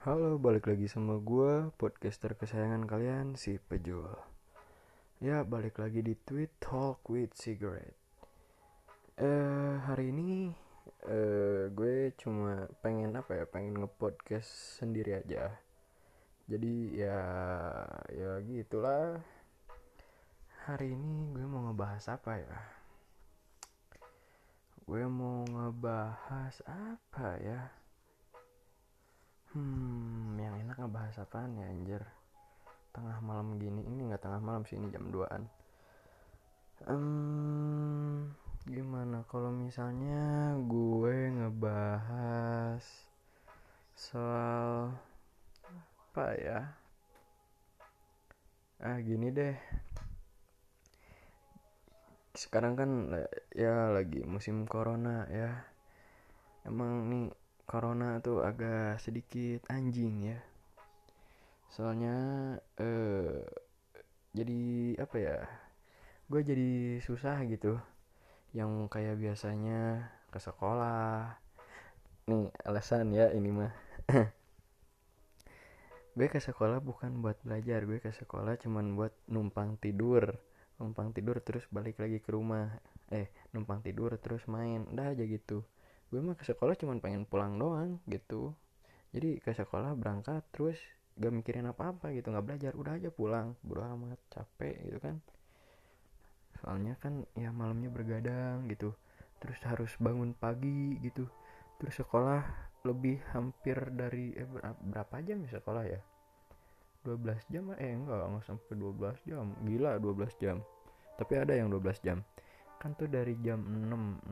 Halo, balik lagi sama gue, podcaster kesayangan kalian, si Pejul. Ya, balik lagi di Tweet Talk with Cigarette. Eh, hari ini eh gue cuma pengen apa ya, pengen ngepodcast sendiri aja. Jadi ya, ya gitulah. Hari ini gue mau ngebahas apa ya? Gue mau ngebahas apa ya? Hmm, yang enak ngebahas apaan ya anjir? Tengah malam gini, ini gak tengah malam sih, ini jam 2an um, Gimana? Kalau misalnya gue ngebahas Soal Apa ya? Ah gini deh. Sekarang kan ya lagi musim corona ya. Emang nih corona tuh agak sedikit anjing ya. Soalnya eh jadi apa ya gue jadi susah gitu. Yang kayak biasanya ke sekolah. Nih alasan ya ini mah. Gue ke sekolah bukan buat belajar gue ke sekolah cuman buat numpang tidur. Numpang tidur terus balik lagi ke rumah. Eh numpang tidur terus main. Udah aja gitu gue mah ke sekolah cuma pengen pulang doang gitu. Jadi ke sekolah berangkat terus gak mikirin apa-apa gitu nggak belajar. Udah aja pulang bodo amat capek gitu kan. Soalnya kan ya malamnya bergadang gitu. Terus harus bangun pagi gitu. Terus sekolah lebih hampir dari eh, berapa jam ya sekolah ya? 12 jam eh enggak enggak sampai 12 jam. Gila 12 jam. Tapi ada yang 12 jam kan tuh dari jam 6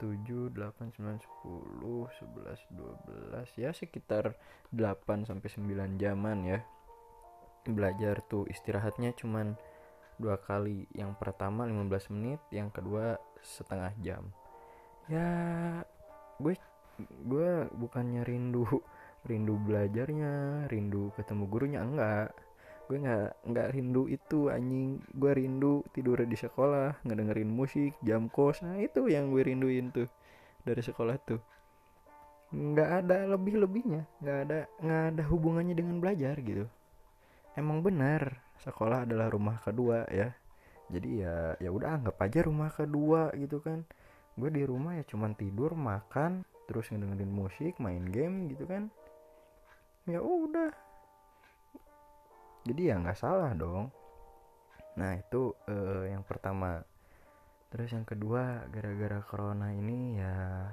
6 7 8 9 10 11 12 ya sekitar 8 sampai 9 jaman ya. Belajar tuh istirahatnya cuman dua kali yang pertama 15 menit yang kedua setengah jam. Ya gue gue bukannya rindu rindu belajarnya rindu ketemu gurunya enggak gue nggak nggak rindu itu anjing. Gue rindu tidur di sekolah ngedengerin musik jam kos. Nah itu yang gue rinduin tuh dari sekolah tuh. Nggak ada lebih lebihnya nggak ada nggak ada hubungannya dengan belajar gitu. Emang benar sekolah adalah rumah kedua ya. Jadi ya ya udah anggap aja rumah kedua gitu kan. Gue di rumah ya cuman tidur makan terus ngedengerin musik main game gitu kan. Ya udah jadi ya nggak salah dong. Nah itu uh, yang pertama. Terus yang kedua gara-gara corona ini ya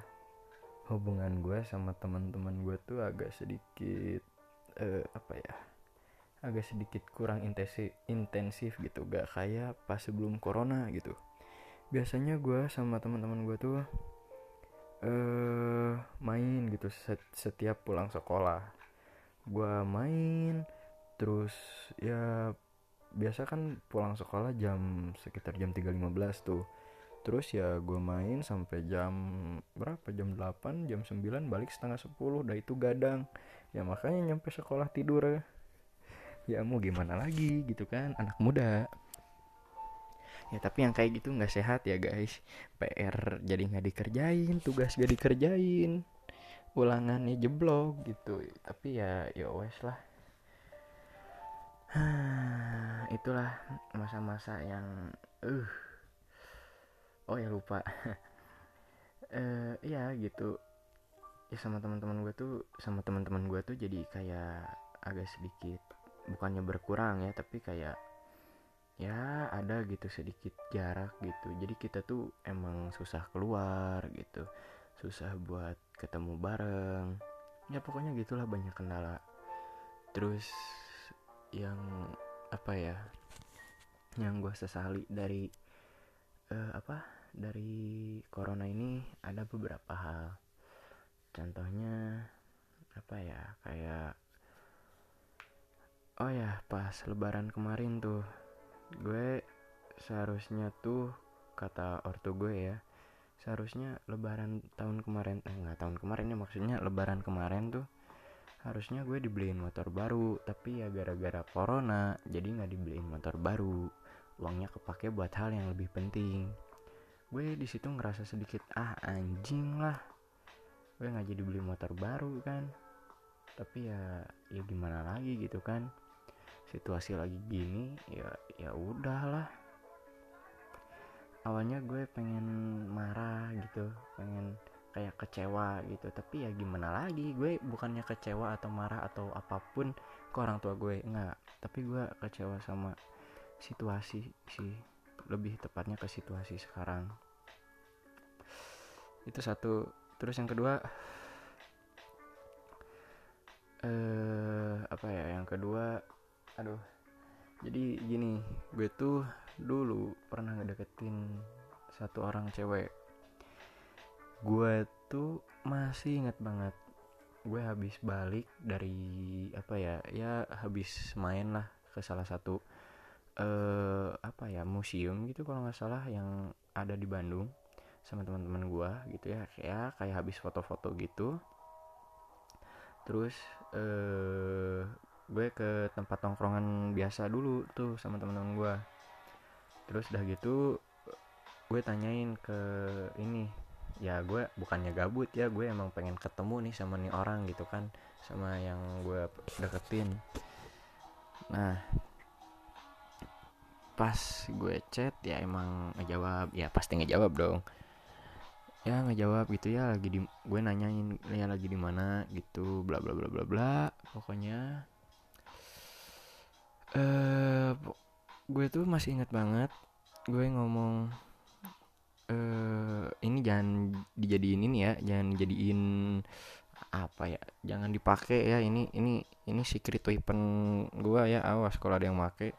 hubungan gue sama teman-teman gue tuh agak sedikit uh, apa ya agak sedikit kurang intensif intensif gitu. Gak kayak pas sebelum corona gitu. Biasanya gue sama teman-teman gue tuh uh, main gitu setiap pulang sekolah. Gue main terus ya biasa kan pulang sekolah jam sekitar jam 3.15 tuh. Terus ya gue main sampai jam berapa? Jam 8 jam 9 balik setengah 10 udah itu gadang. Ya makanya nyampe sekolah tidur. Ya ya mau gimana lagi gitu kan anak muda. Ya tapi yang kayak gitu nggak sehat ya guys. PR jadi nggak dikerjain tugas gak dikerjain ulangannya jeblok gitu. Tapi ya ya wes lah itulah masa-masa yang uh. Oh ya lupa. Uh, ya gitu. Ya sama teman-teman gue tuh sama teman-teman gue tuh jadi kayak agak sedikit bukannya berkurang ya tapi kayak ya ada gitu sedikit jarak gitu. Jadi kita tuh emang susah keluar gitu susah buat ketemu bareng. Ya pokoknya gitulah banyak kendala. Terus yang apa ya yang gue sesali dari uh, apa dari corona ini ada beberapa hal. Contohnya apa ya kayak oh ya pas lebaran kemarin tuh gue seharusnya tuh kata ortu gue ya seharusnya lebaran tahun kemarin eh enggak tahun kemarin ya maksudnya lebaran kemarin tuh harusnya gue dibeliin motor baru tapi ya gara-gara corona jadi nggak dibeliin motor baru. Uangnya kepake buat hal yang lebih penting. Gue di situ ngerasa sedikit ah anjing lah. Gue nggak jadi beli motor baru kan. Tapi ya ya gimana lagi gitu kan. Situasi lagi gini ya ya udahlah awalnya gue pengen marah gitu pengen kayak kecewa gitu. Tapi ya gimana lagi? Gue bukannya kecewa atau marah atau apa pun ke orang tua gue enggak. Tapi gue kecewa sama situasi sih. Lebih tepatnya ke situasi sekarang. Itu satu. Terus yang kedua eh apa ya? Yang kedua aduh. Jadi gini gue tuh dulu pernah ngedeketin satu orang cewek gue tuh masih inget banget. Gue habis balik dari apa ya ya habis main lah ke salah satu eh apa ya museum gitu kalau nggak salah yang ada di Bandung sama teman-teman gue gitu ya. Kayak kayak habis foto-foto gitu. Terus eh gue ke tempat tongkrongan biasa dulu tuh sama teman-teman gue terus udah gitu gue tanyain ke ini ya gue bukannya gabut ya gue emang pengen ketemu nih sama nih orang gitu kan sama yang gue deketin. Nah pas gue chat ya emang ngejawab ya pasti ngejawab dong. Ya ngejawab gitu ya lagi di gue nanyain ya lagi di mana? gitu bla bla bla bla bla pokoknya. Eh gue tuh masih inget banget gue ngomong eh ini jangan dijadiin ini ya jangan dijadiin apa ya jangan dipakai ya ini ini ini secret weapon gue ya awas kalau ada yang make.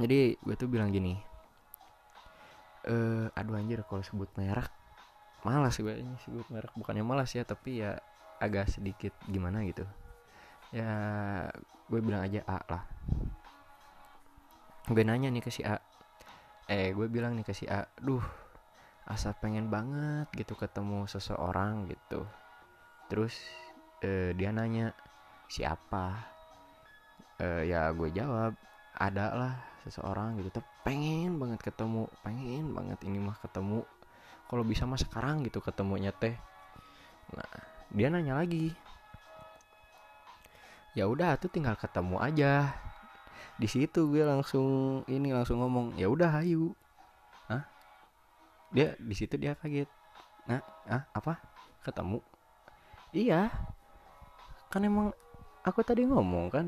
Jadi gue tuh bilang gini eh aduh anjir kalau sebut merek malas gue ini sebut merek bukannya malas ya tapi ya agak sedikit gimana gitu. Ya gue bilang aja A lah. Gue nanya nih ke si A eh gue bilang nih ke si A duh asa pengen banget gitu ketemu seseorang gitu. Terus eh, dia nanya siapa? Eh, ya gue jawab ada lah seseorang gitu tapi pengen banget ketemu pengen banget ini mah ketemu. Kalau bisa mah sekarang gitu ketemunya teh. Nah dia nanya lagi ya udah tuh tinggal ketemu aja di situ gue langsung ini langsung ngomong ya udah hayu Hah? dia di situ dia kaget. Nah ah apa? Ketemu. Iya. Kan emang aku tadi ngomong kan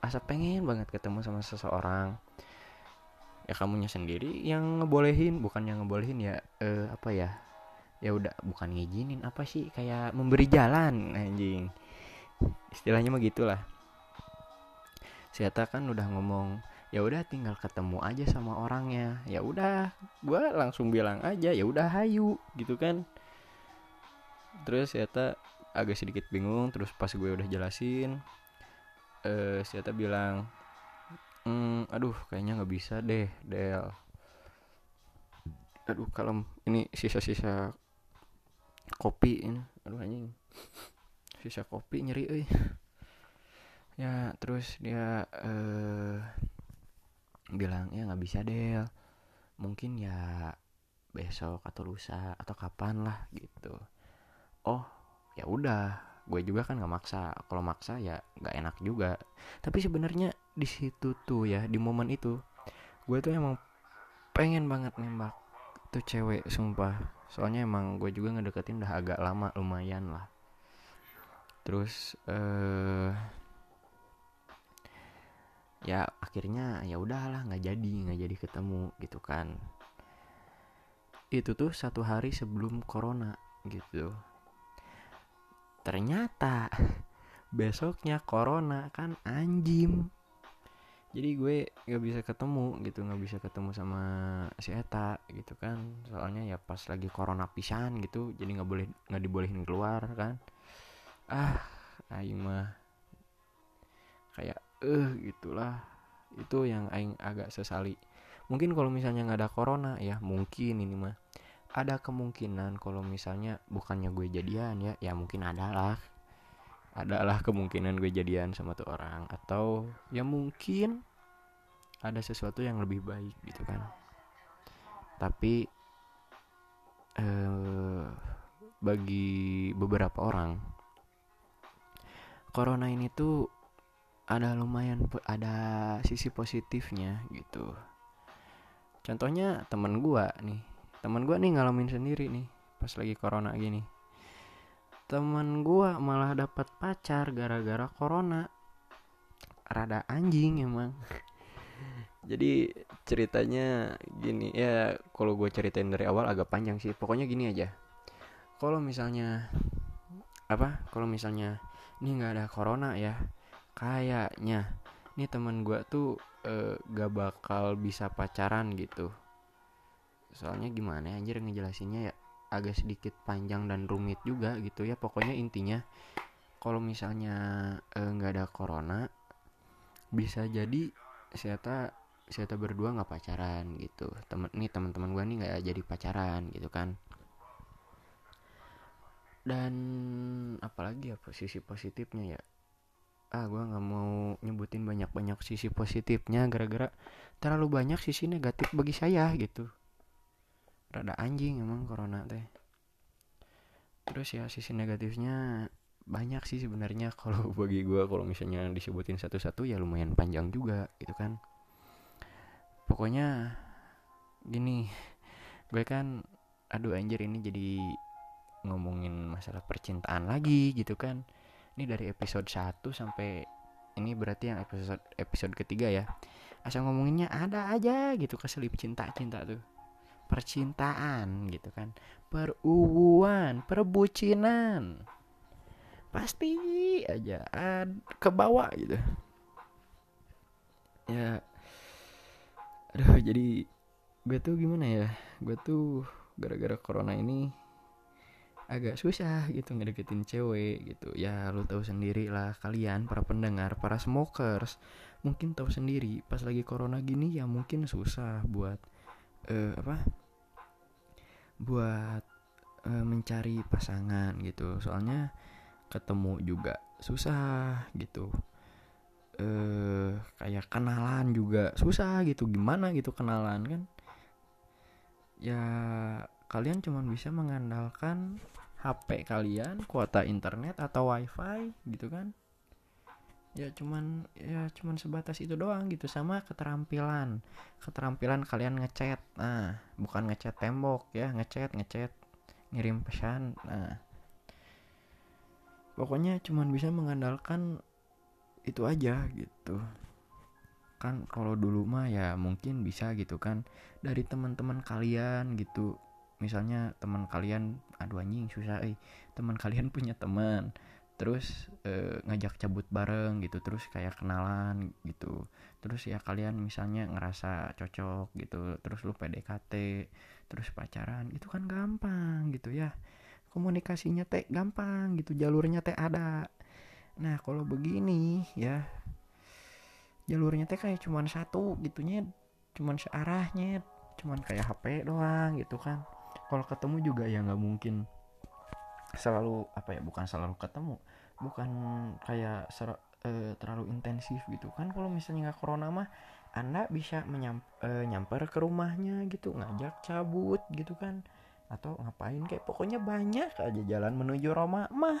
asa pengen banget ketemu sama seseorang. Ya kamunya sendiri yang ngebolehin bukan yang ngebolehin ya eh, apa ya ya udah bukan ngizinin apa sih kayak memberi jalan anjing. Istilahnya mah gitulah Siata kan udah ngomong ya udah tinggal ketemu aja sama orangnya. Ya udah gue langsung bilang aja ya udah hayu gitu kan. Terus Siata agak sedikit bingung terus pas gue udah jelasin eh Siata bilang hmm, aduh kayaknya nggak bisa deh Del. Aduh kalem ini sisa-sisa kopi ini aduh anjing. Sisa kopi nyeri euy ya terus dia eh bilang ya nggak bisa Del. Mungkin ya besok atau lusa atau kapan lah gitu. Oh ya udah. Gue juga kan nggak maksa. Kalau maksa ya nggak enak juga. Tapi sebenarnya di situ tuh ya di momen itu gue tuh emang pengen banget nembak tuh cewek sumpah. Soalnya emang gue juga ngedeketin udah agak lama lumayan lah. Terus eh ya akhirnya ya udahlah nggak jadi nggak jadi ketemu gitu kan. Itu tuh satu hari sebelum corona gitu. Ternyata besoknya corona kan anjim jadi gue nggak bisa ketemu gitu. Nggak bisa ketemu sama si Eta gitu kan. Soalnya ya pas lagi corona pisan gitu. Jadi nggak boleh nggak dibolehin keluar kan. Ah aing mah kayak eh uh, gitulah. Itu yang aing agak sesali. Mungkin kalau misalnya nggak ada corona ya mungkin ini mah. Ada kemungkinan kalau misalnya bukannya gue jadian ya ya mungkin adalah. Adalah kemungkinan gue jadian sama tuh orang. Atau ya mungkin ada sesuatu yang lebih baik gitu kan. Tapi eh, bagi beberapa orang corona ini tuh ada lumayan ada sisi positifnya gitu. Contohnya temen gua nih temen gua nih ngalamin sendiri nih pas lagi corona gini. Temen gua malah dapat pacar gara-gara corona. Rada anjing emang. Jadi ceritanya gini ya kalau gue ceritain dari awal agak panjang sih pokoknya gini aja. Kalau misalnya apa kalau misalnya ini nggak ada corona ya kayaknya. Ini teman gue tuh uh, gak bakal bisa pacaran gitu. Soalnya gimana ya anjir ngejelasinnya ya agak sedikit panjang dan rumit juga gitu ya. Pokoknya intinya kalau misalnya eh, nggak uh, ada corona bisa jadi saya saya berdua nggak pacaran gitu. Temen nih teman-teman gue nih nggak jadi pacaran gitu kan. Dan apalagi ya sisi positifnya ya ah gue nggak mau nyebutin banyak-banyak sisi positifnya gara-gara terlalu banyak sisi negatif bagi saya gitu. Rada anjing emang corona teh. Terus ya sisi negatifnya banyak sih sebenarnya. Kalau bagi gue kalau misalnya disebutin satu-satu ya lumayan panjang juga gitu kan. Pokoknya gini gue kan aduh anjir ini jadi ngomongin masalah percintaan lagi gitu kan ini dari episode 1 sampai ini berarti yang episode episode ketiga ya. Asal ngomonginnya ada aja gitu keselip cinta cinta tuh. Percintaan gitu kan. Perubuan perbucinan. Pasti aja ke bawah gitu. Ya. Aduh jadi gue tuh gimana ya? Gue tuh gara-gara corona ini agak susah gitu ngedeketin cewek gitu. Ya lu tahu sendiri lah kalian para pendengar para smokers. Mungkin tahu sendiri pas lagi corona gini ya mungkin susah buat uh, apa buat uh, mencari pasangan gitu. Soalnya ketemu juga susah gitu. Eh kayak kenalan juga susah gitu. Gimana gitu kenalan kan? Ya kalian cuma bisa mengandalkan HP kalian kuota internet atau wifi gitu kan? Ya cuman ya cuman sebatas itu doang gitu sama keterampilan. Keterampilan kalian ngechat. Nah bukan ngechat tembok ya ngechat ngechat ngirim pesan. Nah pokoknya cuman bisa mengandalkan itu aja gitu. Kan kalau dulu mah ya mungkin bisa gitu kan dari teman-teman kalian gitu misalnya teman kalian aduh anjing susah eh teman kalian punya teman. Terus e, ngajak cabut bareng gitu terus kayak kenalan gitu. Terus ya kalian misalnya ngerasa cocok gitu terus lu PDKT terus pacaran itu kan gampang gitu ya. Komunikasinya teh gampang gitu jalurnya teh ada. Nah kalau begini ya jalurnya teh kayak cuman satu gitunya cuman searahnya cuman kayak HP doang gitu kan kalau ketemu juga ya nggak mungkin selalu apa ya bukan selalu ketemu bukan kayak ser, e, terlalu intensif gitu. Kan kalau misalnya nggak corona mah anda bisa menyam, e, nyamper ke rumahnya gitu ngajak cabut gitu kan. Atau ngapain kayak pokoknya banyak aja jalan menuju Roma mah.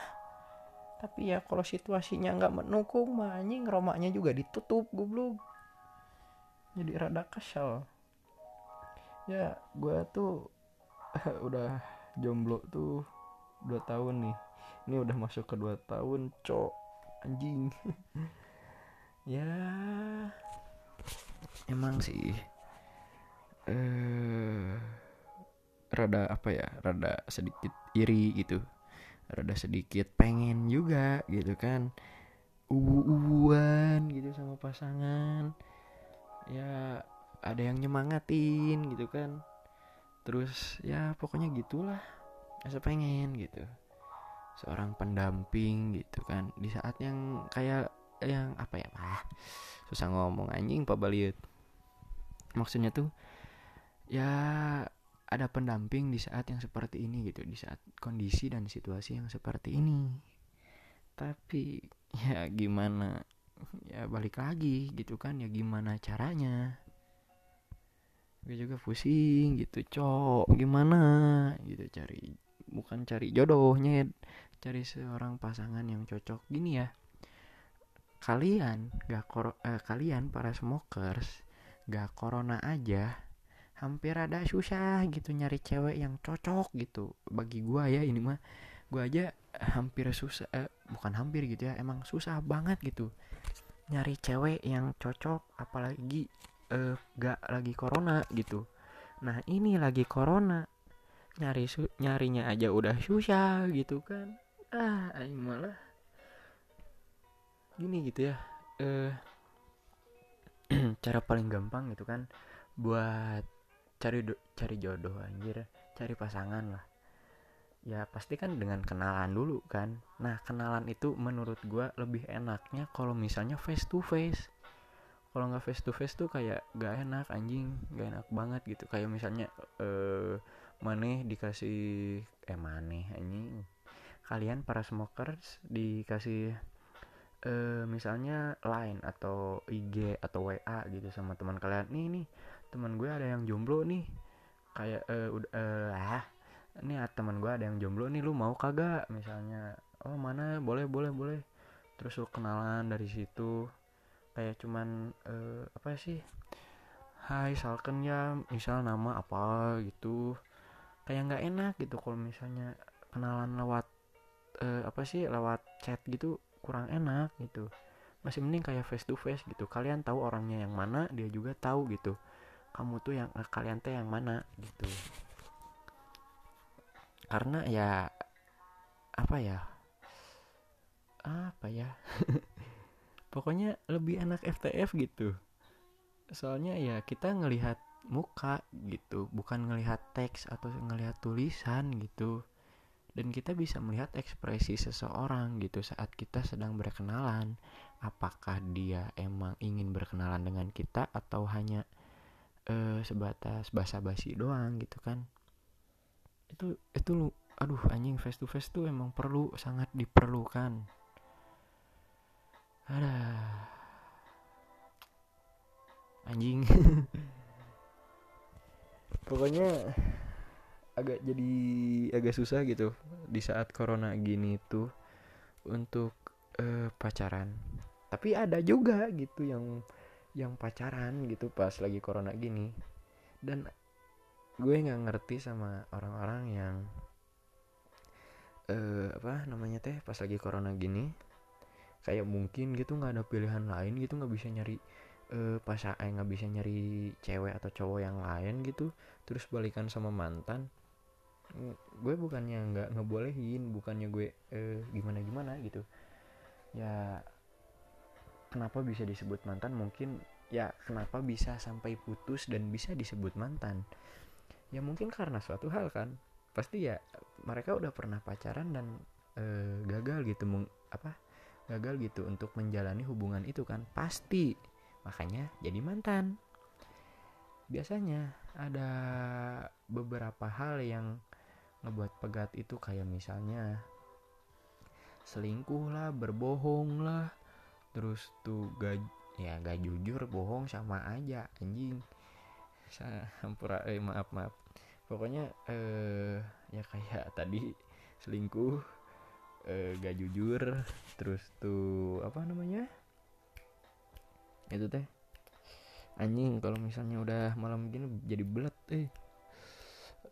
Tapi ya kalau situasinya nggak mendukung mah anjing romaknya juga ditutup goblok. Jadi rada kesel. Ya gue tuh udah jomblo tuh dua tahun nih. Ini udah masuk ke dua tahun cok. Anjing. Ya emang sih eh rada apa ya rada sedikit iri gitu. Rada sedikit pengen juga gitu kan. Ubu-ubuan gitu sama pasangan. Ya ada yang nyemangatin gitu kan terus ya pokoknya gitulah. Asa pengen gitu. Seorang pendamping gitu kan. Di saat yang kayak yang apa ya ah susah ngomong anjing pak baliut. Maksudnya tuh ya ada pendamping di saat yang seperti ini gitu. Di saat kondisi dan situasi yang seperti ini. Tapi ya gimana ya balik lagi gitu kan. Ya gimana caranya gue juga pusing gitu cok gimana? Gitu cari bukan cari jodohnya cari seorang pasangan yang cocok. Gini ya kalian gak kor eh, kalian para smokers gak corona aja hampir ada susah gitu nyari cewek yang cocok gitu. Bagi gua ya ini mah gua aja hampir susah eh, bukan hampir gitu ya emang susah banget gitu nyari cewek yang cocok apalagi eh, gak lagi corona gitu. Nah ini lagi corona. Nyari su nyarinya aja udah susah gitu kan. Ah aing malah gini gitu ya eh cara paling gampang gitu kan buat cari cari jodoh anjir cari pasangan lah. Ya pasti kan dengan kenalan dulu kan. Nah kenalan itu menurut gue lebih enaknya kalau misalnya face to face kalau nggak face to face tuh kayak gak enak anjing gak enak banget gitu. Kayak misalnya eh maneh dikasih eh maneh anjing. Kalian para smokers dikasih eh misalnya line atau IG atau WA gitu sama teman kalian. Nih nih teman gue ada yang jomblo nih. Kayak eh udah eh ah ini teman gue ada yang jomblo nih lu mau kagak? Misalnya oh mana? Boleh boleh boleh. Terus lu kenalan dari situ kayak cuman eh, apa sih? Hai salken ya misal nama apa gitu. Kayak nggak enak gitu kalau misalnya kenalan lewat eh, apa sih lewat chat gitu kurang enak gitu. Masih mending kayak face to face gitu. Kalian tahu orangnya yang mana dia juga tahu gitu. Kamu tuh yang eh, kalian teh yang mana gitu. Karena ya apa ya? Apa ya pokoknya lebih enak FTF gitu. Soalnya ya kita ngelihat muka gitu bukan ngelihat teks atau ngelihat tulisan gitu. Dan kita bisa melihat ekspresi seseorang gitu saat kita sedang berkenalan. Apakah dia emang ingin berkenalan dengan kita atau hanya uh, sebatas basa-basi doang gitu kan? Itu itu lu aduh anjing face to face tuh emang perlu sangat diperlukan ada anjing. Pokoknya agak jadi agak susah gitu di saat corona gini tuh untuk uh, pacaran. Tapi ada juga gitu yang yang pacaran gitu pas lagi corona gini. Dan gue nggak ngerti sama orang-orang yang uh, apa namanya teh pas lagi corona gini kayak mungkin gitu nggak ada pilihan lain gitu nggak bisa nyari uh, pas eh nggak bisa nyari cewek atau cowok yang lain gitu terus balikan sama mantan gue bukannya nggak ngebolehin bukannya gue uh, gimana gimana gitu. Ya kenapa bisa disebut mantan? Mungkin ya kenapa bisa sampai putus dan bisa disebut mantan? Ya mungkin karena suatu hal kan. Pasti ya mereka udah pernah pacaran dan uh, gagal gitu meng, apa gagal gitu untuk menjalani hubungan itu kan? Pasti. Makanya jadi mantan. Biasanya ada beberapa hal yang ngebuat pegat itu kayak misalnya selingkuh lah berbohong lah terus tuh gak ya gak jujur bohong sama aja anjing. Hampura eh maaf maaf. Pokoknya eh ya kayak tadi selingkuh eh, gak jujur terus tuh apa namanya? Itu teh anjing kalau misalnya udah malam gini jadi belet eh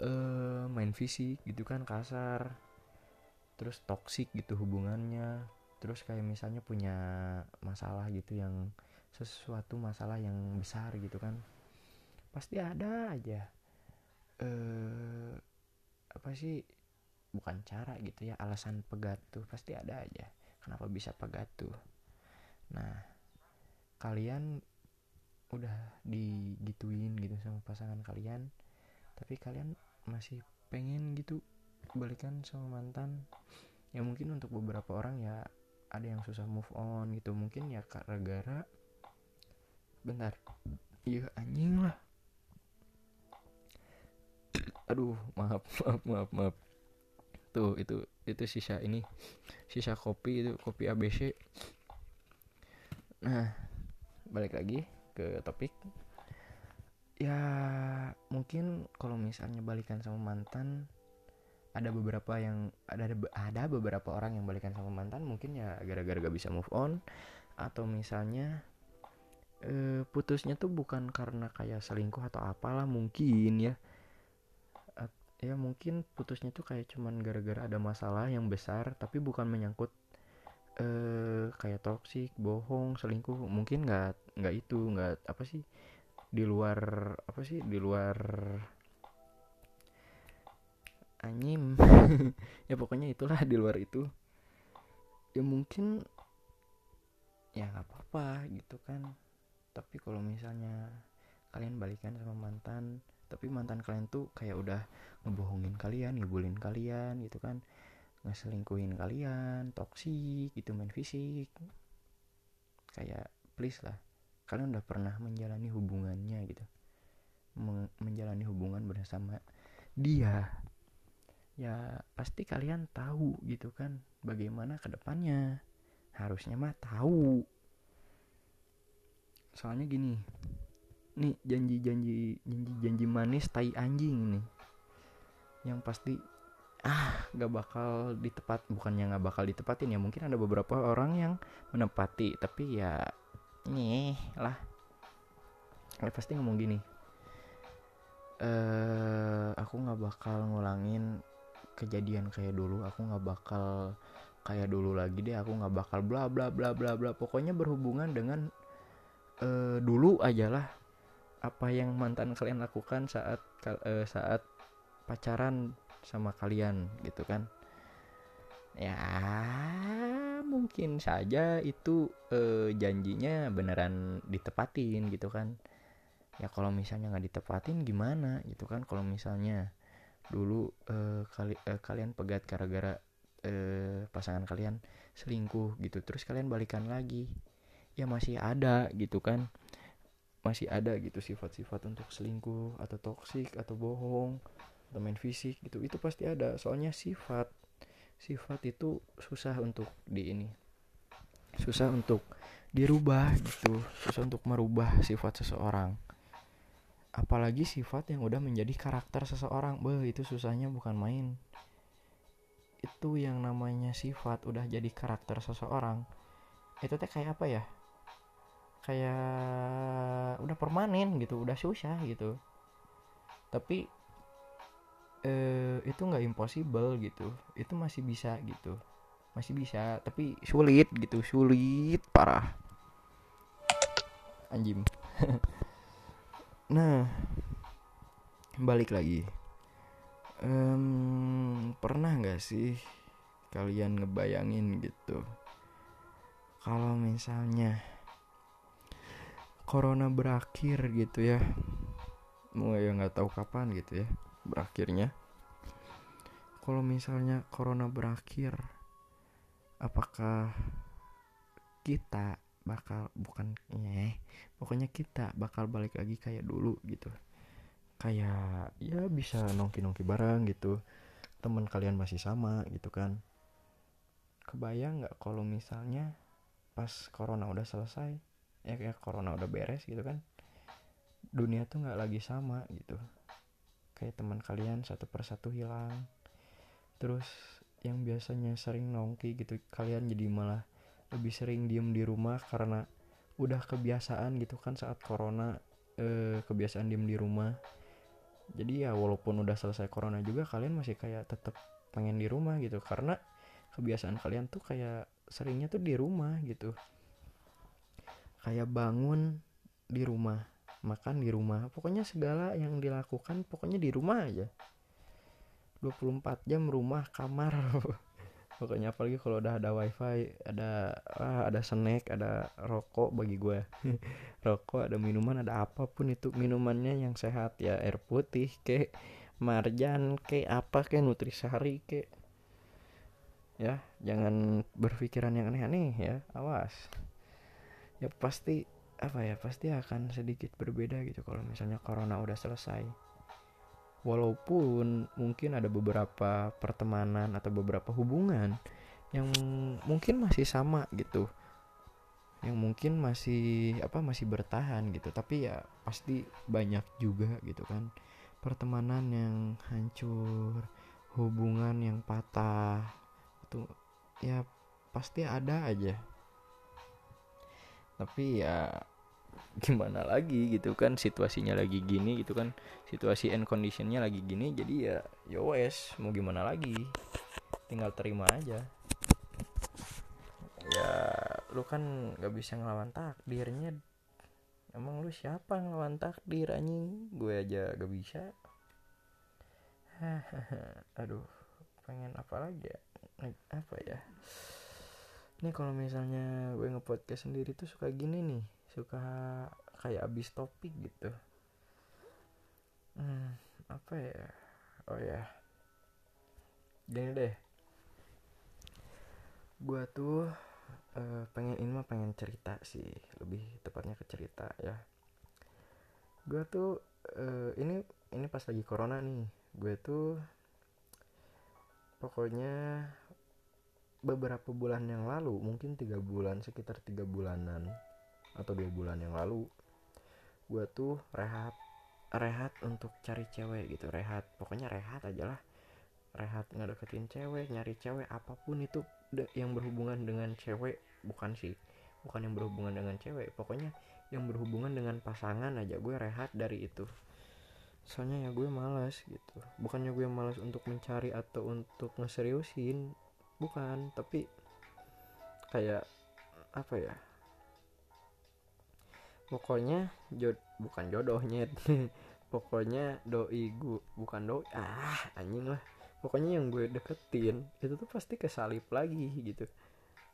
uh, main fisik gitu kan kasar terus toksik gitu hubungannya terus kayak misalnya punya masalah gitu yang sesuatu masalah yang besar gitu kan pasti ada aja. Eh apa sih bukan cara gitu ya alasan pegat tuh pasti ada aja. Kenapa bisa pegat tuh nah kalian udah digituin gitu sama pasangan kalian tapi kalian masih pengen gitu balikan sama mantan? Ya mungkin untuk beberapa orang ya ada yang susah move on gitu. Mungkin ya gara-gara bentar iya anjing lah. Aduh maaf maaf maaf maaf tuh itu itu sisa ini sisa kopi itu kopi ABC nah balik lagi ke topik. Ya mungkin kalau misalnya balikan sama mantan ada beberapa yang ada ada beberapa orang yang balikan sama mantan mungkin ya gara-gara gak bisa move on atau misalnya eh, putusnya tuh bukan karena kayak selingkuh atau apalah mungkin ya ya mungkin putusnya tuh kayak cuman gara-gara ada masalah yang besar tapi bukan menyangkut eh kayak toksik bohong selingkuh. Mungkin nggak nggak itu nggak apa sih di luar apa sih di luar anyim ya pokoknya itulah di luar itu. Ya mungkin ya nggak apa-apa gitu kan. Tapi kalau misalnya kalian balikan sama mantan tapi mantan kalian tuh kayak udah ngebohongin kalian ngibulin kalian gitu kan. Ngeselingkuhin kalian toksik gitu main fisik. Kayak please lah. Kalian udah pernah menjalani hubungannya gitu. Menjalani hubungan bersama dia. Ya pasti kalian tahu gitu kan bagaimana ke depannya harusnya mah tahu. Soalnya gini nih janji-janji janji-janji manis tai anjing nih. Yang pasti ah gak bakal ditepat bukannya nggak bakal ditepatin ya mungkin ada beberapa orang yang menepati tapi ya nih lah. Ya pasti ngomong gini eh aku nggak bakal ngulangin kejadian kayak dulu aku nggak bakal kayak dulu lagi deh aku nggak bakal bla bla bla bla bla pokoknya berhubungan dengan uh, dulu aja lah apa yang mantan kalian lakukan saat uh, saat pacaran sama kalian gitu kan? Ya mungkin saja itu uh, janjinya beneran ditepatin gitu kan? Ya kalau misalnya nggak ditepatin gimana gitu kan? Kalau misalnya dulu uh, kali uh, kalian pegat gara-gara uh, pasangan kalian selingkuh gitu terus kalian balikan lagi ya masih ada gitu kan masih ada gitu sifat-sifat untuk selingkuh atau toksik atau bohong atau main fisik gitu itu pasti ada. Soalnya sifat sifat itu susah untuk di ini susah untuk dirubah gitu susah untuk merubah sifat seseorang. Apalagi sifat yang udah menjadi karakter seseorang beh itu susahnya bukan main. Itu yang namanya sifat udah jadi karakter seseorang itu teh kayak apa ya kayak udah permanen gitu udah susah gitu. Tapi eh, itu nggak impossible gitu. Itu masih bisa gitu. Masih bisa tapi sulit gitu sulit parah. Anjim nah balik lagi. Um, pernah nggak sih kalian ngebayangin gitu? Kalau misalnya corona berakhir gitu ya. Mau ya nggak tahu kapan gitu ya berakhirnya. Kalau misalnya corona berakhir apakah kita bakal bukan eh pokoknya kita bakal balik lagi kayak dulu gitu. Kayak ya bisa nongki nongki bareng gitu. Teman kalian masih sama gitu kan. Kebayang nggak kalau misalnya pas corona udah selesai ya kayak corona udah beres gitu kan dunia tuh nggak lagi sama gitu. Kayak teman kalian satu persatu hilang. Terus yang biasanya sering nongki gitu kalian jadi malah lebih sering diem di rumah karena udah kebiasaan gitu kan saat corona eh, kebiasaan diem di rumah. Jadi ya walaupun udah selesai corona juga kalian masih kayak tetap pengen di rumah gitu. Karena kebiasaan kalian tuh kayak seringnya tuh di rumah gitu kayak bangun di rumah makan di rumah. Pokoknya segala yang dilakukan pokoknya di rumah aja. 24 jam rumah kamar. Pokoknya apalagi kalau udah ada wifi ada ah, ada snack ada rokok bagi gue rokok ada minuman ada apa pun itu minumannya yang sehat. Ya air putih ke marjan ke apa ke nutrisari ke. Ya jangan berpikiran yang aneh-aneh ya awas ya pasti apa ya pasti akan sedikit berbeda gitu kalau misalnya corona udah selesai. Walaupun mungkin ada beberapa pertemanan atau beberapa hubungan yang mungkin masih sama gitu. Yang mungkin masih apa masih bertahan gitu. Tapi ya pasti banyak juga gitu kan. Pertemanan yang hancur hubungan yang patah itu ya pasti ada aja tapi ya gimana lagi gitu kan situasinya lagi gini gitu kan. Situasi and conditionnya lagi gini jadi ya yowes ya mau gimana lagi? Tinggal terima aja. Ya lu kan gak bisa ngelawan takdirnya. Emang lu siapa ngelawan takdir anjing? Gue aja gak bisa. Aduh pengen apa lagi ya? Apa ya ini kalau misalnya gue ngepodcast sendiri tuh suka gini nih suka kayak abis topik gitu. Hmm, apa ya? Oh ya. Gini deh. Gue tuh uh, pengen ini mah pengen cerita sih lebih tepatnya ke cerita ya. Gue tuh uh, ini ini pas lagi corona nih. Gue tuh pokoknya beberapa bulan yang lalu mungkin tiga bulan sekitar tiga bulanan atau dua bulan yang lalu gue tuh rehat rehat untuk cari cewek gitu rehat. Pokoknya rehat aja lah. Rehat ngedeketin cewek nyari cewek apa pun itu yang berhubungan dengan cewek bukan sih. Bukan yang berhubungan dengan cewek pokoknya yang berhubungan dengan pasangan aja gue rehat dari itu. Soalnya ya gue malas gitu. Bukannya gue malas untuk mencari atau untuk ngeseriusin bukan tapi kayak apa ya? Pokoknya jod bukan jodohnya. Pokoknya doi gue bukan doi ah anjing lah. Pokoknya yang gue deketin itu tuh pasti kesalip lagi gitu.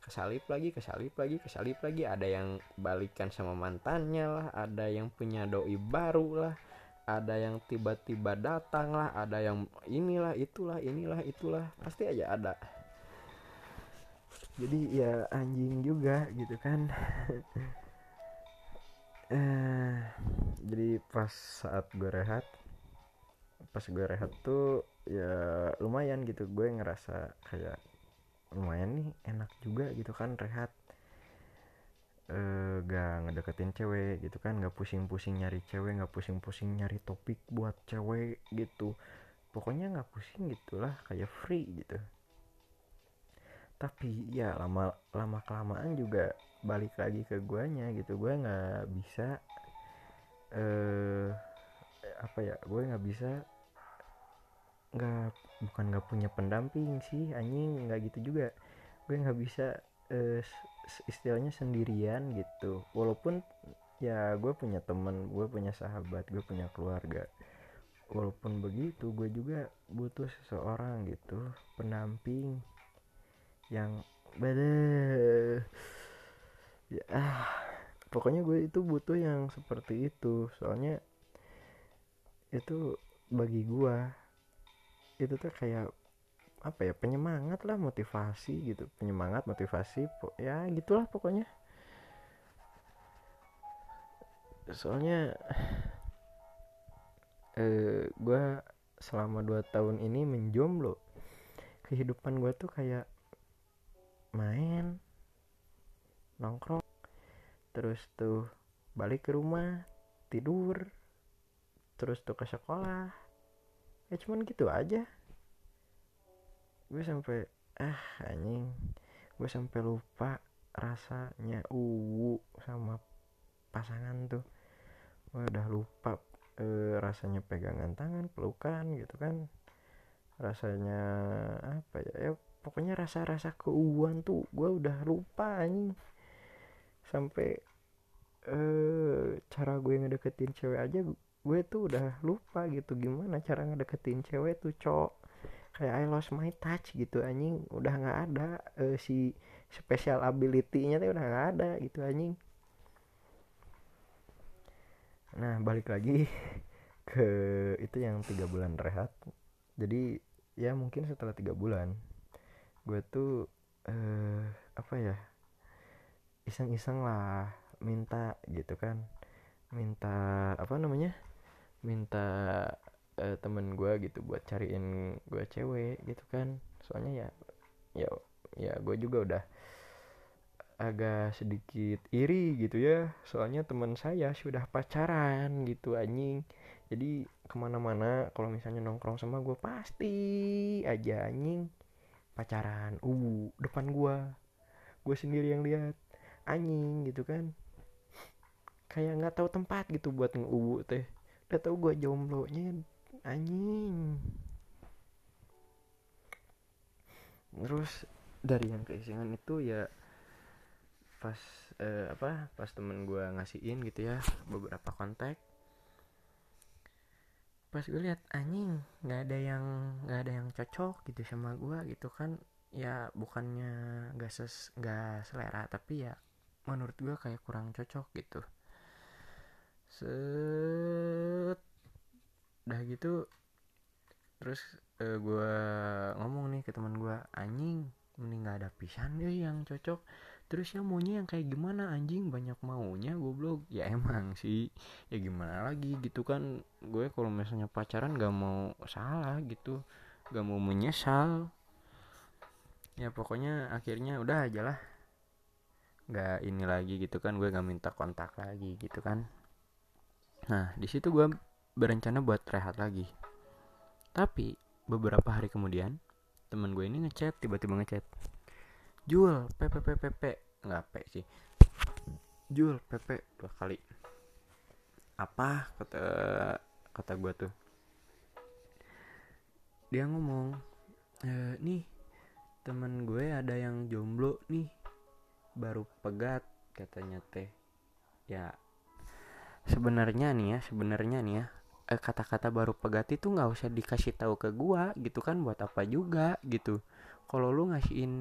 Kesalip lagi kesalip lagi kesalip lagi. Ada yang balikan sama mantannya lah ada yang punya doi baru lah ada yang tiba-tiba datang lah ada yang inilah itulah inilah itulah. Pasti aja ada jadi ya anjing juga gitu kan. Eh jadi pas saat gue rehat pas gue rehat tuh ya lumayan gitu. Gue ngerasa kayak lumayan nih enak juga gitu kan rehat. Eh gak ngedeketin cewek gitu kan gak pusing-pusing nyari cewek gak pusing-pusing nyari topik buat cewek gitu. Pokoknya gak pusing gitulah kayak free gitu tapi ya lama lama kelamaan juga balik lagi ke guanya gitu. Gue nggak bisa eh apa ya gue nggak bisa nggak bukan nggak punya pendamping sih anjing nggak gitu juga. Gue nggak bisa eh, istilahnya sendirian gitu. Walaupun ya gue punya temen gue punya sahabat gue punya keluarga. Walaupun begitu gue juga butuh seseorang gitu pendamping yang beda. Ya ah pokoknya gue itu butuh yang seperti itu. Soalnya itu bagi gue itu tuh kayak apa ya penyemangat lah motivasi gitu. Penyemangat motivasi ya gitulah pokoknya. Soalnya eh, gue selama 2 tahun ini menjomblo. Kehidupan gue tuh kayak main nongkrong terus tuh balik ke rumah tidur terus tuh ke sekolah. Ya cuman gitu aja. Gue sampai ah anjing. Gue sampai lupa rasanya uwu sama pasangan tuh. Gue udah lupa e, rasanya pegangan tangan pelukan gitu kan. Rasanya apa ya? Ya pokoknya rasa-rasa keuuan tuh gue udah lupa nih sampai eh cara gue ngedeketin cewek aja gue tuh udah lupa gitu gimana cara ngedeketin cewek tuh cok. Kayak I lost my touch gitu anjing. Udah nggak ada uh, si special ability-nya tuh udah nggak ada gitu anjing. Nah balik lagi ke itu yang tiga bulan rehat. Jadi ya mungkin setelah tiga bulan gue tuh eh apa ya iseng-iseng lah minta gitu kan. Minta apa namanya minta eh, temen gue gitu buat cariin gue cewek gitu kan. Soalnya ya ya ya gue juga udah agak sedikit iri gitu ya. Soalnya teman saya sudah pacaran gitu anjing. Jadi ke mana-mana kalau misalnya nongkrong sama gue pasti aja anjing pacaran uh depan gue gue sendiri yang lihat anjing gitu kan. Kayak nggak tahu tempat gitu buat ngeubu teh. Udah tahu gue jomblo nya anjing. Terus dari yang keisengan itu ya pas eh, apa pas temen gue ngasihin gitu ya beberapa kontak pas gue lihat anjing nggak ada yang nggak ada yang cocok gitu sama gue gitu kan. Ya bukannya nggak ses nggak selera tapi ya menurut gue kayak kurang cocok gitu. Set. Dah gitu terus uh, gue ngomong nih ke teman gue anjing mending nggak ada pisan deh yang cocok terus ya maunya yang kayak gimana? Anjing banyak maunya goblok. Ya emang sih. Ya gimana lagi gitu kan? Gue kalau misalnya pacaran gak mau salah gitu. Gak mau menyesal. Ya pokoknya akhirnya udah aja lah. Nggak ini lagi gitu kan? Gue gak minta kontak lagi gitu kan? Nah di situ gue berencana buat rehat lagi. Tapi beberapa hari kemudian teman gue ini ngechat tiba-tiba ngechat Jul PPPPP nggak P sih? Jul PP dua kali. Apa kata kata gue tuh? Dia ngomong e, nih temen gue ada yang jomblo nih baru pegat katanya teh. Ya sebenarnya nih ya sebenarnya nih ya eh, kata-kata baru pegat itu nggak usah dikasih tahu ke gua gitu kan buat apa juga gitu kalau lu ngasihin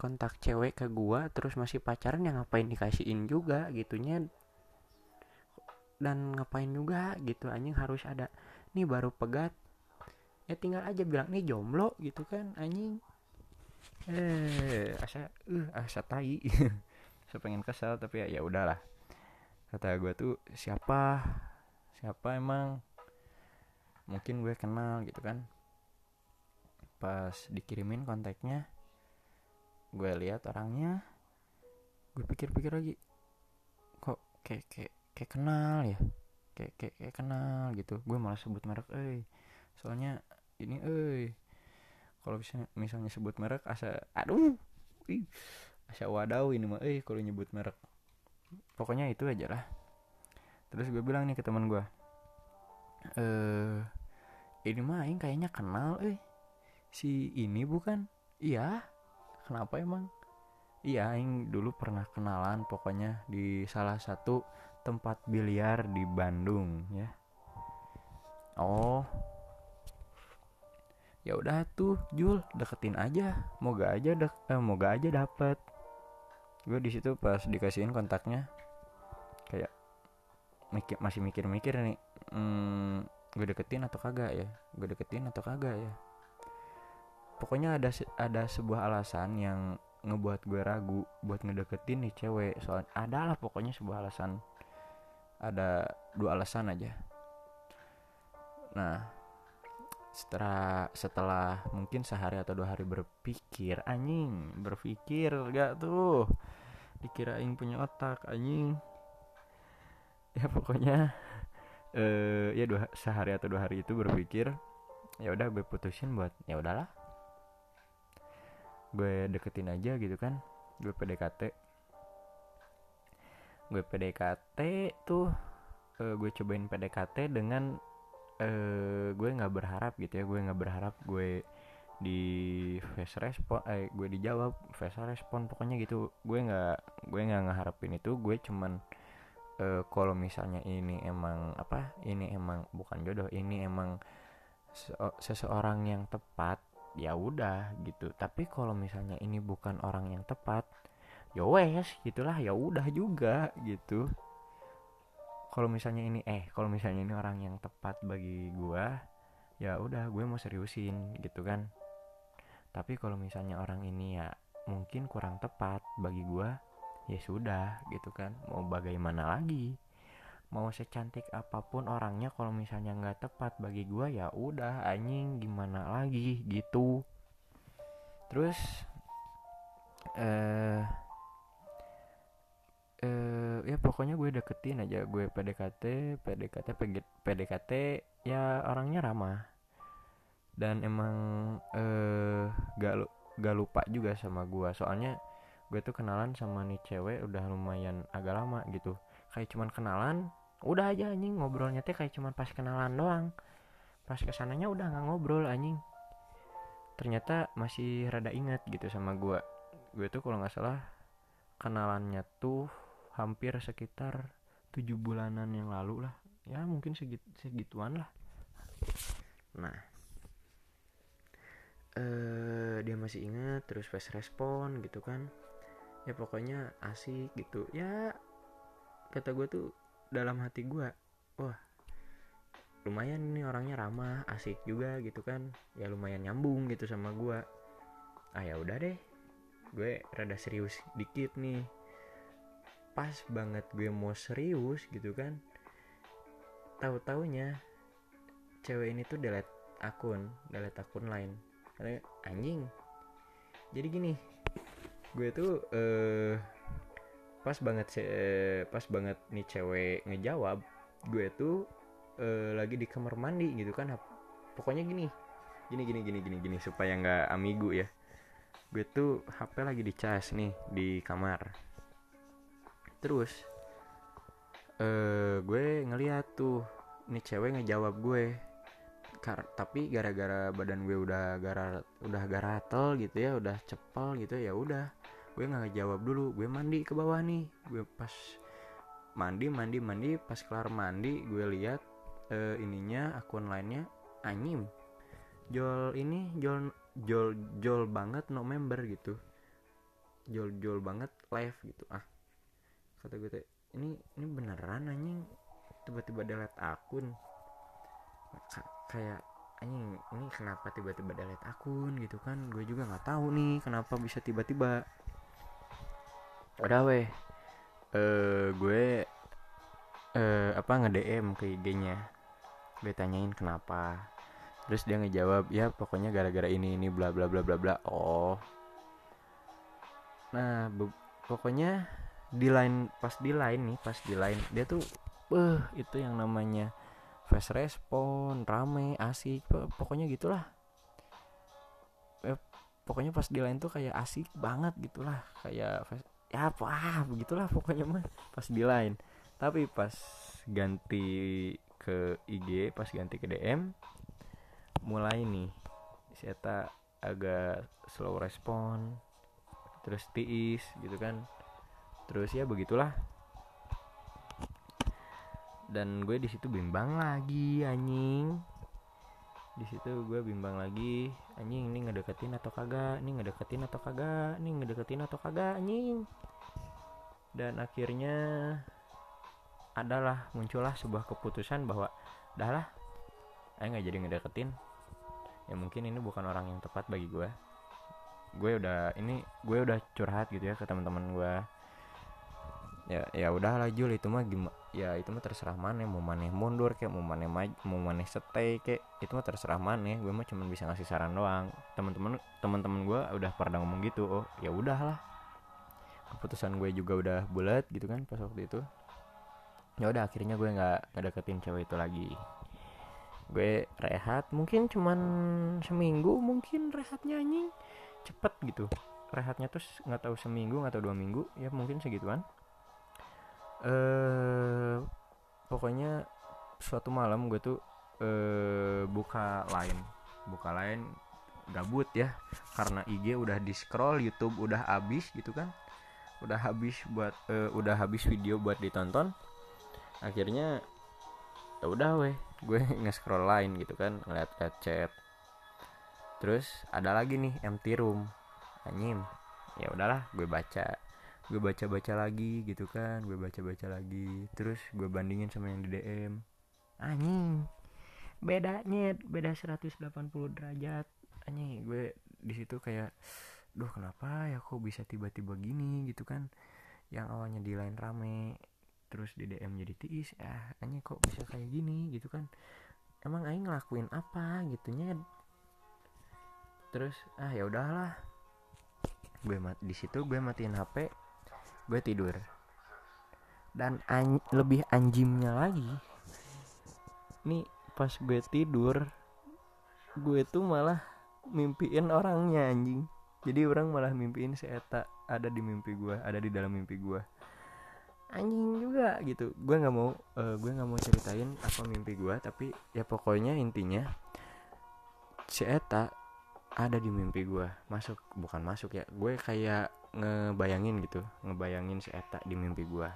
kontak cewek ke gua terus masih pacaran ya ngapain dikasihin juga gitunya. Dan ngapain juga gitu. Anjing harus ada nih baru pegat. Ya tinggal aja bilang nih jomblo gitu kan anjing. Eh asa uh asa tai. Saya pengen kesel tapi ya ya udahlah. Kata gue tuh siapa? Siapa emang? Mungkin gue kenal gitu kan pas dikirimin kontaknya gue lihat orangnya gue pikir-pikir lagi kok kayak kayak kayak kenal ya? Kayak kayak, kayak kenal gitu. Gue malah sebut merek eh soalnya ini eh kalau misalnya, misalnya sebut merek asa aduh ih, asa wadaw ini mah eh kalau nyebut merek. Pokoknya itu aja lah. Terus gue bilang nih ke teman gue eh ini mah aing kayaknya kenal eh si ini bukan? Iya. Kenapa emang? Iya aing dulu pernah kenalan pokoknya di salah satu tempat biliar di Bandung ya. Oh. Ya udah tuh Jul deketin aja. Moga aja dek eh, moga aja dapet. Gue di situ pas dikasihin kontaknya kayak mikir masih mikir-mikir nih hmm, gue deketin atau kagak ya? Gue deketin atau kagak ya pokoknya ada ada sebuah alasan yang ngebuat gue ragu buat ngedeketin nih cewek. Soal ada lah pokoknya sebuah alasan. Ada dua alasan aja. Nah setelah setelah mungkin sehari atau dua hari berpikir anjing berpikir gak tuh? Dikirain punya otak anjing. Ya pokoknya eh ya dua sehari atau dua hari itu berpikir ya udah gue putusin buat ya udahlah gue deketin aja gitu kan gue PDKT gue PDKT tuh uh, gue cobain PDKT dengan uh, gue nggak berharap gitu ya gue nggak berharap gue di face respon eh gue dijawab face respon pokoknya gitu. Gue nggak gue nggak ngeharapin itu gue cuman uh, kalau misalnya ini emang apa ini emang bukan jodoh ini emang seseorang yang tepat ya udah gitu. Tapi kalau misalnya ini bukan orang yang tepat ya wes gitulah ya udah juga gitu. Kalau misalnya ini eh kalau misalnya ini orang yang tepat bagi gua ya udah gue mau seriusin gitu kan. Tapi kalau misalnya orang ini ya mungkin kurang tepat bagi gua ya sudah gitu kan. Mau bagaimana lagi mau secantik apa pun orangnya kalau misalnya nggak tepat bagi gua ya udah anjing gimana lagi gitu. Terus eh eh ya pokoknya gue deketin aja gue PDKT PDKT PDKT ya orangnya ramah. Dan emang eh gak gak lupa juga sama gue soalnya gue tuh kenalan sama nih cewek udah lumayan agak lama gitu kayak cuman kenalan udah aja anjing ngobrolnya teh kayak cuman pas kenalan doang. Pas ke sananya udah nggak ngobrol anjing. Ternyata masih rada inget gitu sama gue gue tuh kalau nggak salah kenalannya tuh hampir sekitar tujuh bulanan yang lalu lah. Ya mungkin segit segituan lah. Nah eh dia masih ingat terus fast respon gitu kan. Ya pokoknya asik gitu. Ya kata gue tuh dalam hati gue wah lumayan nih orangnya ramah asik juga gitu kan. Ya lumayan nyambung gitu sama gue ah ya udah deh gue rada serius dikit nih. Pas banget gue mau serius gitu kan tahu taunya cewek ini tuh delete akun delete akun lain. Karena anjing jadi gini gue tuh eh pas banget pas banget nih cewek ngejawab gue tuh eh, lagi di kamar mandi gitu kan pokoknya gini. Gini gini gini gini gini supaya nggak amigu ya. Gue tuh HP lagi dicas nih di kamar. Terus eh gue ngeliat tuh nih cewek ngejawab gue. Kar tapi gara-gara badan gue udah gara udah garatel gitu ya udah cepel gitu ya udah gue nggak jawab dulu. Gue mandi ke bawah nih. Gue pas mandi mandi mandi. Pas kelar mandi gue lihat uh, ininya akun lainnya anyim jual ini jual jual jual banget no member gitu. Jual jual banget live gitu. Ah kata gue teh ini ini beneran anjing? Tiba-tiba delete akun. Kayak anjing ini kenapa tiba-tiba delete akun? Gitu kan. Gue juga nggak tahu nih kenapa bisa tiba-tiba udah weh. Uh, gue uh, apa nge DM ke IG-nya gue tanyain kenapa. Terus dia ngejawab ya pokoknya gara-gara ini ini bla bla bla bla bla. Oh. Nah pokoknya di line pas di line nih pas di line dia tuh eh itu yang namanya fast respon rame asik pokoknya gitulah. Eh, pokoknya pas di lain tuh kayak asik banget gitulah kayak fast, ya apa ah, begitulah pokoknya mah. Pas di lain tapi pas ganti ke IG pas ganti ke DM mulai nih. Saya agak slow respon terus tiis gitu kan. Terus ya begitulah. Dan gue di situ bimbang lagi anjing di situ gue bimbang lagi anjing ini ngedeketin atau kagak? Ini ngedeketin atau kagak? Ini ngedeketin atau kagak anjing? Dan akhirnya adalah muncullah sebuah keputusan bahwa dah lah eh nggak jadi ngedeketin. Ya mungkin ini bukan orang yang tepat bagi gue gue udah ini gue udah curhat gitu ya ke teman-teman gue ya ya udahlah Jul. Itu mah gimana ya itu mah terserah mana mau mana mundur kayak mau mana maju mau mana stay kayak itu mah terserah mana gue mah cuma bisa ngasih saran doang. Teman-teman teman-teman gue udah pernah ngomong gitu oh ya udahlah. Keputusan gue juga udah bulat gitu kan pas waktu itu. Ya udah akhirnya gue nggak ngedeketin cewek itu lagi. Gue rehat mungkin cuman seminggu mungkin rehatnya anjing. Cepet gitu. Rehatnya tuh nggak tahu seminggu nggak tahu dua minggu. Ya mungkin segituan eh pokoknya suatu malam gue tuh eh buka line. Buka line gabut ya karena IG udah di scroll YouTube udah habis gitu kan. Udah habis buat uh, udah habis video buat ditonton. Akhirnya ya udah weh gue nge-scroll line gitu kan ngeliat chat. Terus ada lagi nih empty room. Anyim ya udahlah gue baca gue baca-baca lagi gitu kan gue baca-baca lagi terus gue bandingin sama yang di DM anjing bedanya beda 180 derajat. Anjing gue di situ kayak duh kenapa ya kok bisa tiba-tiba gini gitu kan? Yang awalnya di line rame terus di DM jadi tiis ah anjing kok bisa kayak gini gitu kan? Emang aing ngelakuin apa gitunya terus ah ya udahlah. Gue mat di situ gue matiin HP gue tidur. Dan an lebih anjimnya lagi. Nih pas gue tidur gue tuh malah mimpiin orangnya anjing. Jadi orang malah mimpiin si Eta. Ada di mimpi gue ada di dalam mimpi gue anjing juga gitu. Gue nggak mau uh, gue nggak mau ceritain apa mimpi gue tapi ya pokoknya intinya si Eta ada di mimpi gue masuk bukan masuk ya. Gue kayak ngebayangin gitu ngebayangin si Eta di mimpi gue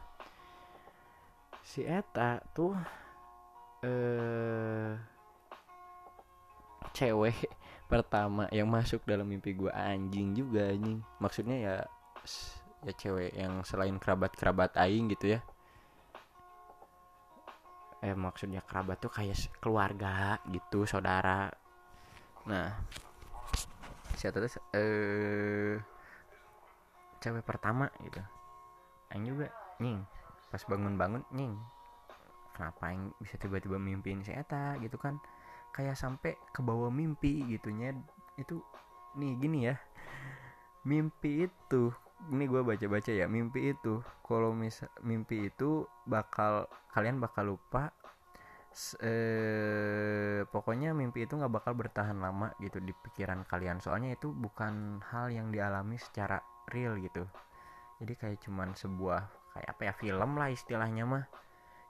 si Eta tuh eh cewek pertama yang masuk dalam mimpi gue anjing juga anjing. Maksudnya ya ya cewek yang selain kerabat kerabat aing gitu ya. Eh maksudnya kerabat tuh kayak keluarga gitu saudara. Nah siapa terus eh cewek pertama gitu. Aing juga nying pas bangun-bangun nying kenapa yang bisa tiba-tiba mimpiin si Eta gitu kan? Kayak sampai ke bawah mimpi gitunya. Itu nih gini ya. Mimpi itu ini gue baca-baca ya mimpi itu. Kalau misal mimpi itu bakal kalian bakal lupa eh, pokoknya mimpi itu nggak bakal bertahan lama gitu di pikiran kalian. Soalnya itu bukan hal yang dialami secara real gitu. Jadi kayak cuman sebuah kayak apa ya film lah istilahnya mah.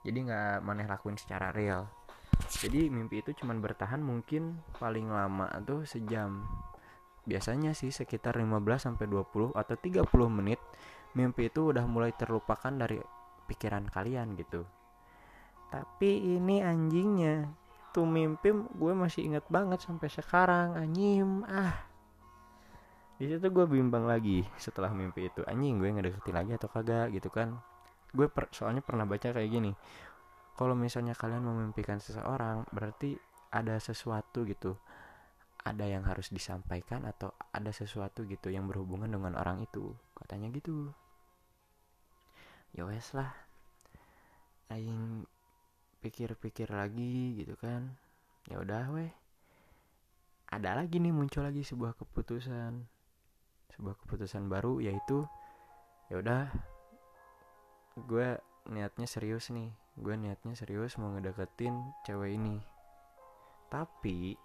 Jadi nggak maneh lakuin secara real. Jadi mimpi itu cuma bertahan mungkin paling lama tuh sejam. Biasanya sih sekitar 15 sampai 20 atau 30 menit mimpi itu udah mulai terlupakan dari pikiran kalian gitu tapi ini anjingnya. Tuh mimpi gue masih inget banget sampai sekarang. Anjing ah. Di situ gue bimbang lagi setelah mimpi itu. Anjing gue ngedeketin lagi atau kagak gitu kan. Gue per, soalnya pernah baca kayak gini. Kalau misalnya kalian memimpikan seseorang berarti ada sesuatu gitu. Ada yang harus disampaikan atau ada sesuatu gitu yang berhubungan dengan orang itu. Katanya gitu. Ya wes lah. Aing pikir-pikir lagi gitu kan. Ya udah weh. Ada lagi nih muncul lagi sebuah keputusan. Sebuah keputusan baru yaitu ya udah gue niatnya serius nih. Gue niatnya serius mau ngedeketin cewek ini. Tapi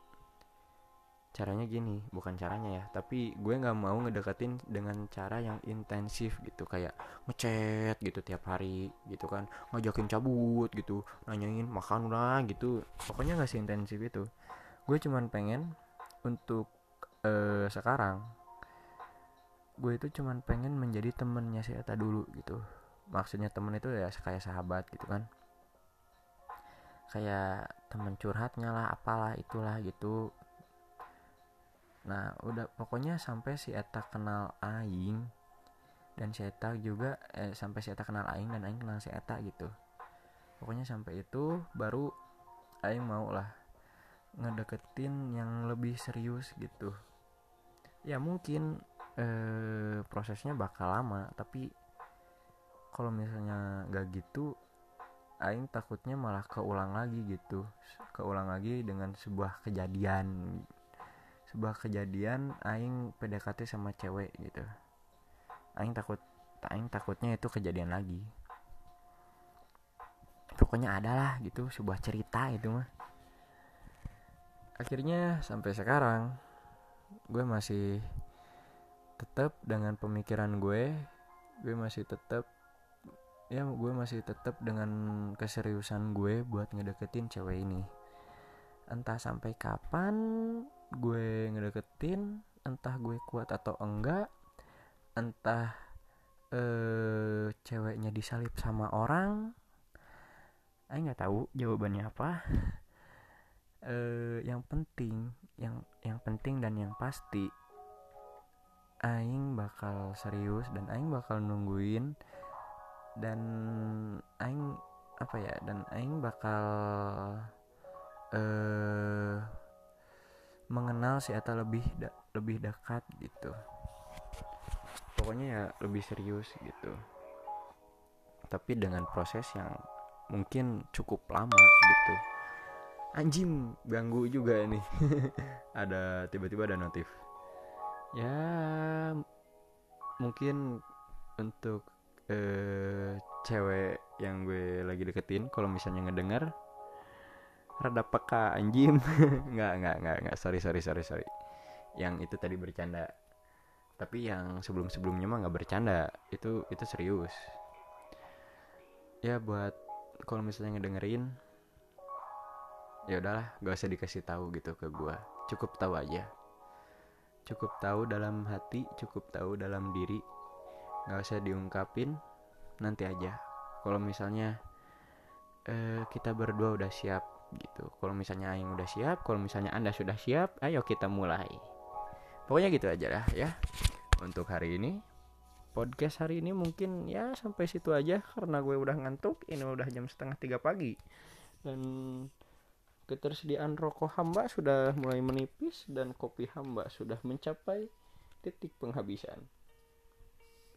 caranya gini bukan caranya ya tapi gue nggak mau ngedeketin dengan cara yang intensif gitu kayak ngechat gitu tiap hari gitu kan ngajakin cabut gitu nanyain makan udah gitu pokoknya nggak intensif itu. Gue cuman pengen untuk uh, sekarang gue itu cuman pengen menjadi temennya si Eta dulu gitu. Maksudnya temen itu ya kayak sahabat gitu kan. Kayak temen curhatnya lah apalah itulah gitu nah udah pokoknya sampai si Eta kenal Aing dan si Eta juga eh, sampai si Eta kenal Aing dan Aing kenal si Eta gitu. Pokoknya sampai itu baru Aing mau lah ngedeketin yang lebih serius gitu. Ya mungkin eh, prosesnya bakal lama tapi kalau misalnya gak gitu Aing takutnya malah keulang lagi gitu. Keulang lagi dengan sebuah kejadian sebuah kejadian Aing PDKT sama cewek gitu. Aing takut Aing takutnya itu kejadian lagi. Pokoknya ada lah gitu sebuah cerita itu mah. Akhirnya sampai sekarang gue masih tetap dengan pemikiran gue gue masih tetap ya gue masih tetap dengan keseriusan gue buat ngedeketin cewek ini. Entah sampai kapan gue ngedeketin entah gue kuat atau enggak entah eh ceweknya disalip sama orang Ayo nggak tahu jawabannya apa. Eh yang penting yang yang penting dan yang pasti aing bakal serius dan aing bakal nungguin dan aing apa ya dan aing bakal eh mengenal si Eta lebih da lebih dekat gitu. Pokoknya ya lebih serius gitu. Tapi dengan proses yang mungkin cukup lama gitu. Anjing ganggu juga nih ada tiba-tiba ada notif. Ya mungkin untuk uh, cewek yang gue lagi deketin kalau misalnya ngedenger rada peka anjim nggak nggak nggak nggak. Sorry sorry sorry sorry. Yang itu tadi bercanda. Tapi yang sebelum sebelumnya mah nggak bercanda. Itu itu serius. Ya buat kalau misalnya ngedengerin ya udahlah gak usah dikasih tahu gitu ke gue cukup tahu aja. Cukup tahu dalam hati cukup tahu dalam diri. Nggak usah diungkapin nanti aja. Kalau misalnya eh, kita berdua udah siap gitu. Kalau misalnya Aing udah siap kalau misalnya anda sudah siap ayo kita mulai. Pokoknya gitu aja lah ya untuk hari ini. Podcast hari ini mungkin ya sampai situ aja karena gue udah ngantuk ini udah jam setengah tiga pagi. Dan ketersediaan rokok hamba sudah mulai menipis dan kopi hamba sudah mencapai titik penghabisan.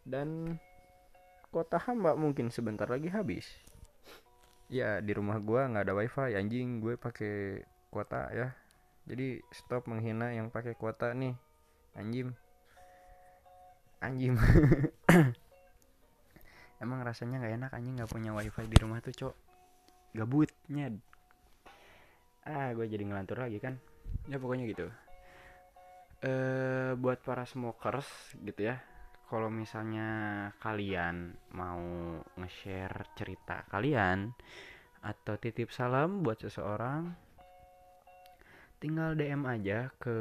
Dan kota hamba mungkin sebentar lagi habis ya di rumah gua nggak ada wifi anjing. Gue pakai kuota ya. Jadi stop menghina yang pakai kuota nih. Anjing. Anjing. Emang rasanya nggak enak anjing nggak punya wifi di rumah tuh cok. Gabutnya. Ah gue jadi ngelantur lagi kan. Ya pokoknya gitu. Eh buat para smokers gitu ya kalau misalnya kalian mau nge-share cerita kalian atau titip salam buat seseorang tinggal DM aja ke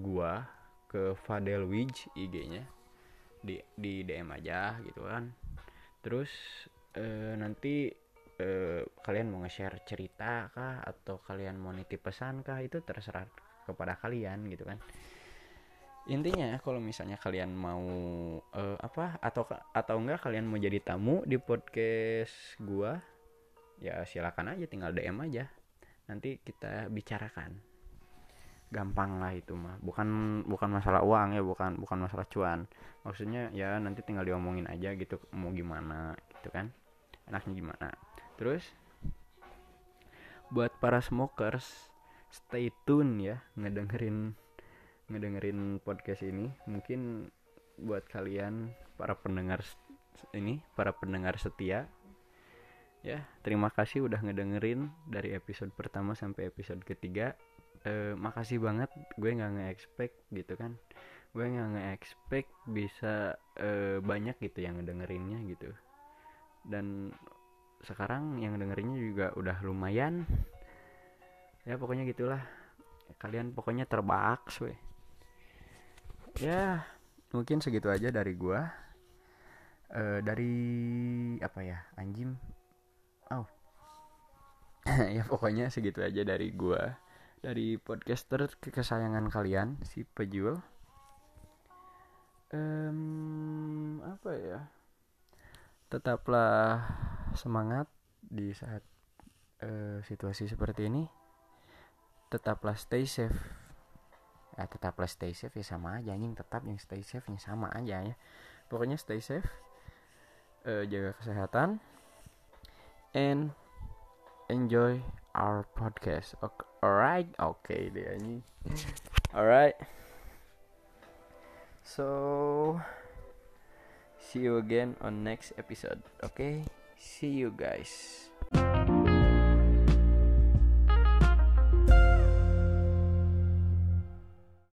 gua ke Fadel Wij IG-nya di di DM aja gitu kan. Terus e, nanti e, kalian mau nge-share cerita kah atau kalian mau nitip pesan kah itu terserah kepada kalian gitu kan intinya kalau misalnya kalian mau uh, apa atau atau enggak kalian mau jadi tamu di podcast gua ya silakan aja tinggal DM aja. Nanti kita bicarakan. Gampang lah itu mah. Bukan bukan masalah uang ya bukan bukan masalah cuan. Maksudnya ya nanti tinggal diomongin aja gitu mau gimana gitu kan. Enaknya gimana. Terus buat para smokers stay tune ya ngedengerin ngedengerin podcast ini mungkin buat kalian para pendengar ini para pendengar setia ya terima kasih udah ngedengerin dari episode pertama sampai episode ketiga. E, makasih banget gue nggak nge-expect gitu kan. Gue nggak nge-expect bisa e, banyak gitu yang ngedengerinnya gitu. Dan sekarang yang dengerinnya juga udah lumayan. Ya pokoknya gitulah. Kalian pokoknya terbaks weh ya mungkin segitu aja dari gua. Uh, dari apa ya anjing? Oh. Ya pokoknya segitu aja dari gua. Dari podcaster kesayangan kalian si pejul um, apa ya? Tetaplah semangat di saat uh, situasi seperti ini. Tetaplah stay safe ya tetaplah stay safe ya sama aja anjing. Tetap yang stay safe nya sama aja ya. Pokoknya stay safe uh, jaga kesehatan and enjoy our podcast. Okay, alright? Oke okay, deh anjing. Alright. So see you again on next episode. Okay see you guys